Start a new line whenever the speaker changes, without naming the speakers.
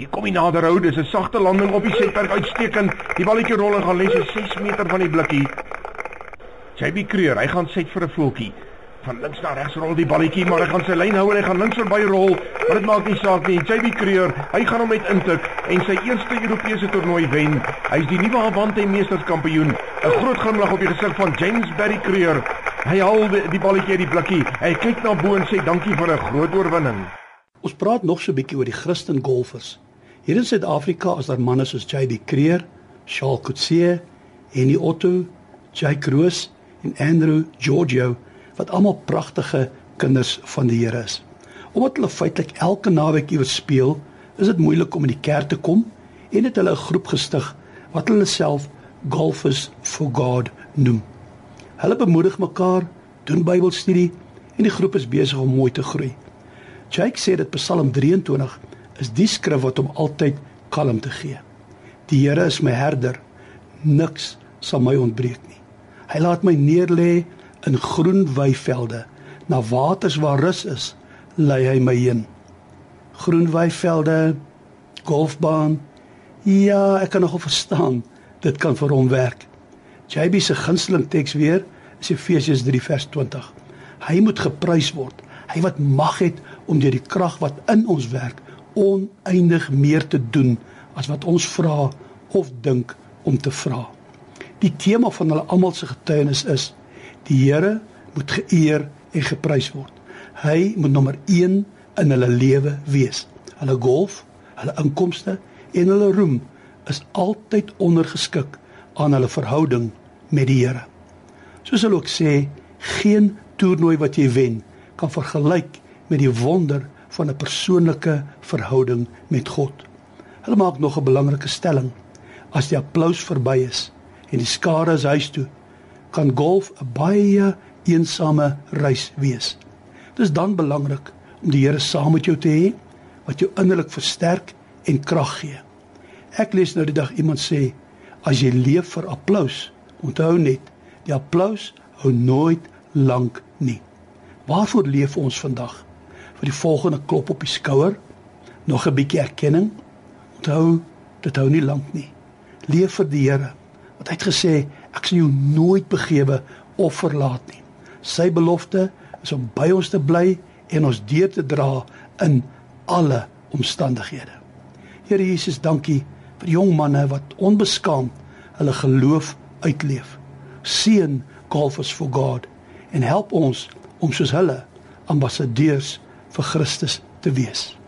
Hier kom hy nader hou, dis 'n sagte landing op die setperk uitstekend. Die balletjie rol en gaan lê so 6 meter van die blikkie. JB Creer, hy gaan set vir 'n voetjie. Van links na regs rol die balletjie, maar hy gaan sy lyn hou en hy gaan links verby rol. Maar dit maak nie saak nie. JB Creer, hy gaan hom met intik en sy eerste Europese toernooi wen. Hy's die nuwe Avante Meesterskampioen. 'n Groot glimlag op die gesig van James Barry Creer. Hy haal die, die balletjie uit die blikkie. Hy kyk na bo en sê dankie vir 'n groot oorwinning.
Ons praat nog so 'n bietjie oor die Christen golfers. Hier in Suid-Afrika is daar manne soos JB Creer, Charles Coetzee, Henny Otto, Jake Roos en Andrew Giorgio wat almal pragtige kinders van die Here is. Omdat hulle feitelik elke naweek iewers speel, is dit moeilik om in die kerk te kom en het hulle 'n groep gestig wat hulle self Golfers for God noem. Hulle bemoedig mekaar, doen Bybelstudie en die groep is besig om mooi te groei. Jake sê dat Psalm 23 is die skrif wat hom altyd kalm te gee. Die Here is my herder, niks sal my ontbreek nie. Hy laat my neerlê in groen weivelde, na waters waar rus is, lei hy my heen. Groen weivelde, golfbaan. Ja, ek kan nogal verstaan dit kan vir hom werk. JB se gunsteling teks weer is Efesiërs 3 vers 20. Hy moet geprys word. Hy wat mag het om deur die krag wat in ons werk oneindig meer te doen as wat ons vra of dink om te vra. Die tema van hulle almal se getuienis is die Here moet geëer en geprys word. Hy moet nommer 1 in hulle lewe wees. Hulle golf, hulle inkomste en hulle roem is altyd ondergeskik aan hulle verhouding met die Here. Soos hulle ook sê, geen toernooi wat jy wen kan vergelyk met die wonder van 'n persoonlike verhouding met God. Hulle maak nog 'n belangrike stelling. As die applous verby is en die skare is huis toe, kan golf 'n baie eensame reis wees. Dit is dan belangrik om die Here saam met jou te hê wat jou innerlik versterk en krag gee. Ek lees nou die dag iemand sê as jy leef vir applous, onthou net, die applous hou nooit lank nie. Waarvoor leef ons vandag? Vir die volgende klop op die skouer, nog 'n bietjie erkenning. Onthou, dit hou nie lank nie. Leef vir die Here. Want hy het gesê, ek sal jou nooit begewe of verlaat nie. Sy belofte is om by ons te bly en ons deur te dra in alle omstandighede. Here Jesus, dankie vir jong manne wat onbeskaamd hulle geloof uitleef. Seën Golfers for God en help ons om soos hulle ambassadeurs vir Christus te wees.